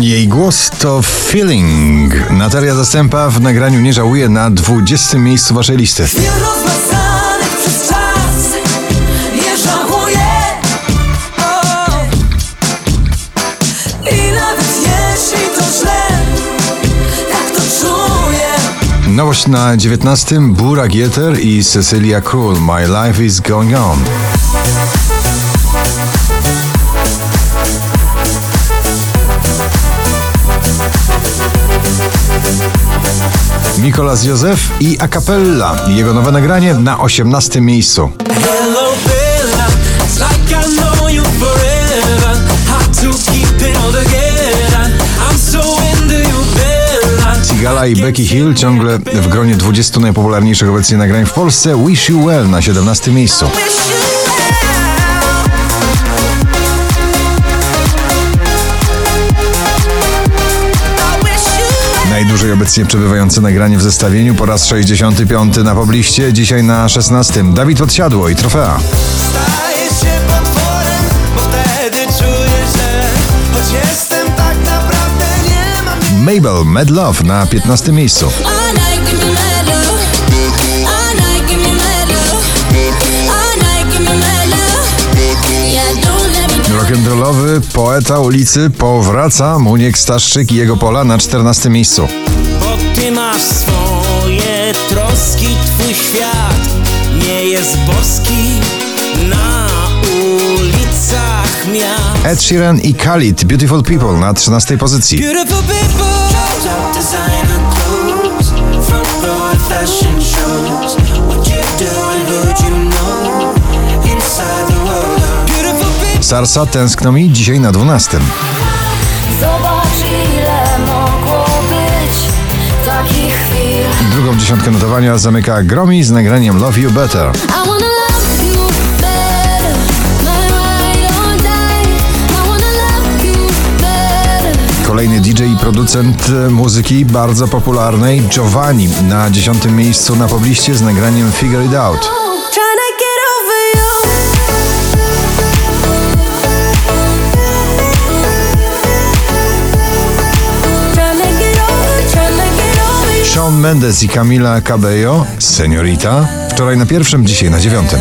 Jej głos to feeling. Natalia Zastępa w nagraniu nie żałuje na 20 miejscu waszej listy. Chwil rozmazanych przez czas Nie żałuję o. I nawet jeśli to źle to czuję Nowość na 19 Burak Yeter i Cecilia Król My Life is Going On. Mikolas Józef i a cappella. Jego nowe nagranie na 18 miejscu. Sigala i Becky Hill ciągle w gronie 20 najpopularniejszych obecnie nagrań w Polsce. Wish You Well na 17 miejscu. Obecnie przebywające nagranie w zestawieniu po raz 65 na pobliście, dzisiaj na 16. Dawid Podsiadło i trofea. Staję się potworem, bo wtedy czuję, że choć jestem tak naprawdę nie mam Mabel, Mad Love na 15 miejscu. Rock'n'rollowy poeta ulicy powraca Muniek Staszczyk i jego pola na 14 miejscu. Masz swoje troski, twój świat nie jest boski na ulicach miast. Ed Sheeran i Khalid, Beautiful People na 13 pozycji. Beautiful people Sarsa tęskno mi dzisiaj na 12. dziesiątkę notowania zamyka Gromi z nagraniem Love You Better. Kolejny DJ i producent e, muzyki bardzo popularnej Giovanni na 10 miejscu na pobliście z nagraniem Figure It Out. Shawn Mendes i Camila Cabello, Seniorita, wczoraj na pierwszym, dzisiaj na dziewiątym.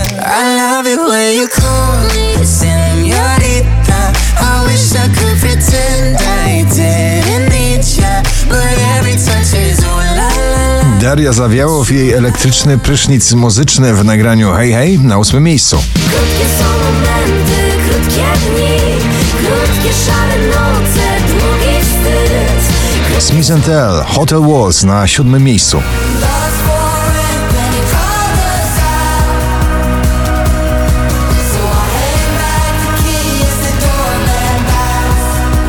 Daria Zawiałow i jej elektryczny prysznic muzyczny w nagraniu Hey Hey na ósmym miejscu. Krótkie są momenty, krótkie dni, krótkie szare noce. Smith Tell, Hotel Walls na siódmym miejscu.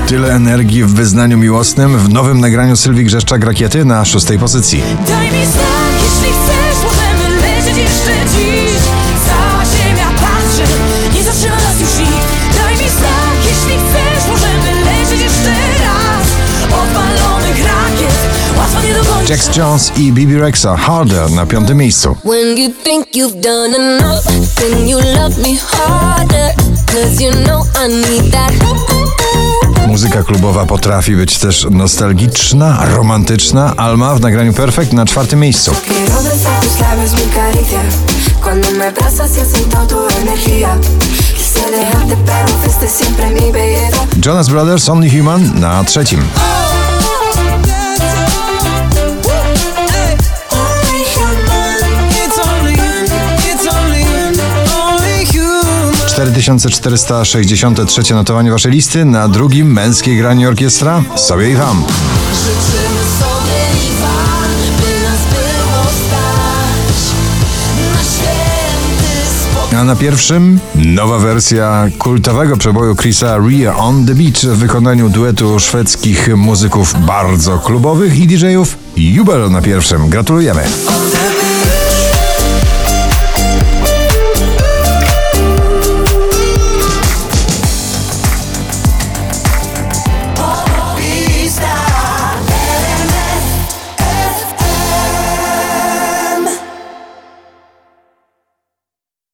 Tyle energii w wyznaniu miłosnym w nowym nagraniu Sylwii Grzeszczak Rakiety na szóstej pozycji. Daj mi znak, jeśli chcesz, możemy lecieć jeszcze dziś Jax Jones i Bibi Rexa Harder na piątym miejscu. When you think you've done enough, then you love me harder. Cause you know I need that. Muzyka klubowa potrafi być też nostalgiczna, romantyczna. Alma w nagraniu Perfect na czwartym miejscu. Jonas Brothers Only Human na trzecim. 2463 notowanie waszej listy, na drugim męskiej grani orkiestra Sobie i Wam. Życzymy sobie i Wam, by nas było stać na święty. A na pierwszym nowa wersja kultowego przeboju Chrisa Ria on the Beach w wykonaniu duetu szwedzkich muzyków bardzo klubowych i DJ-ów Jubel na pierwszym. Gratulujemy.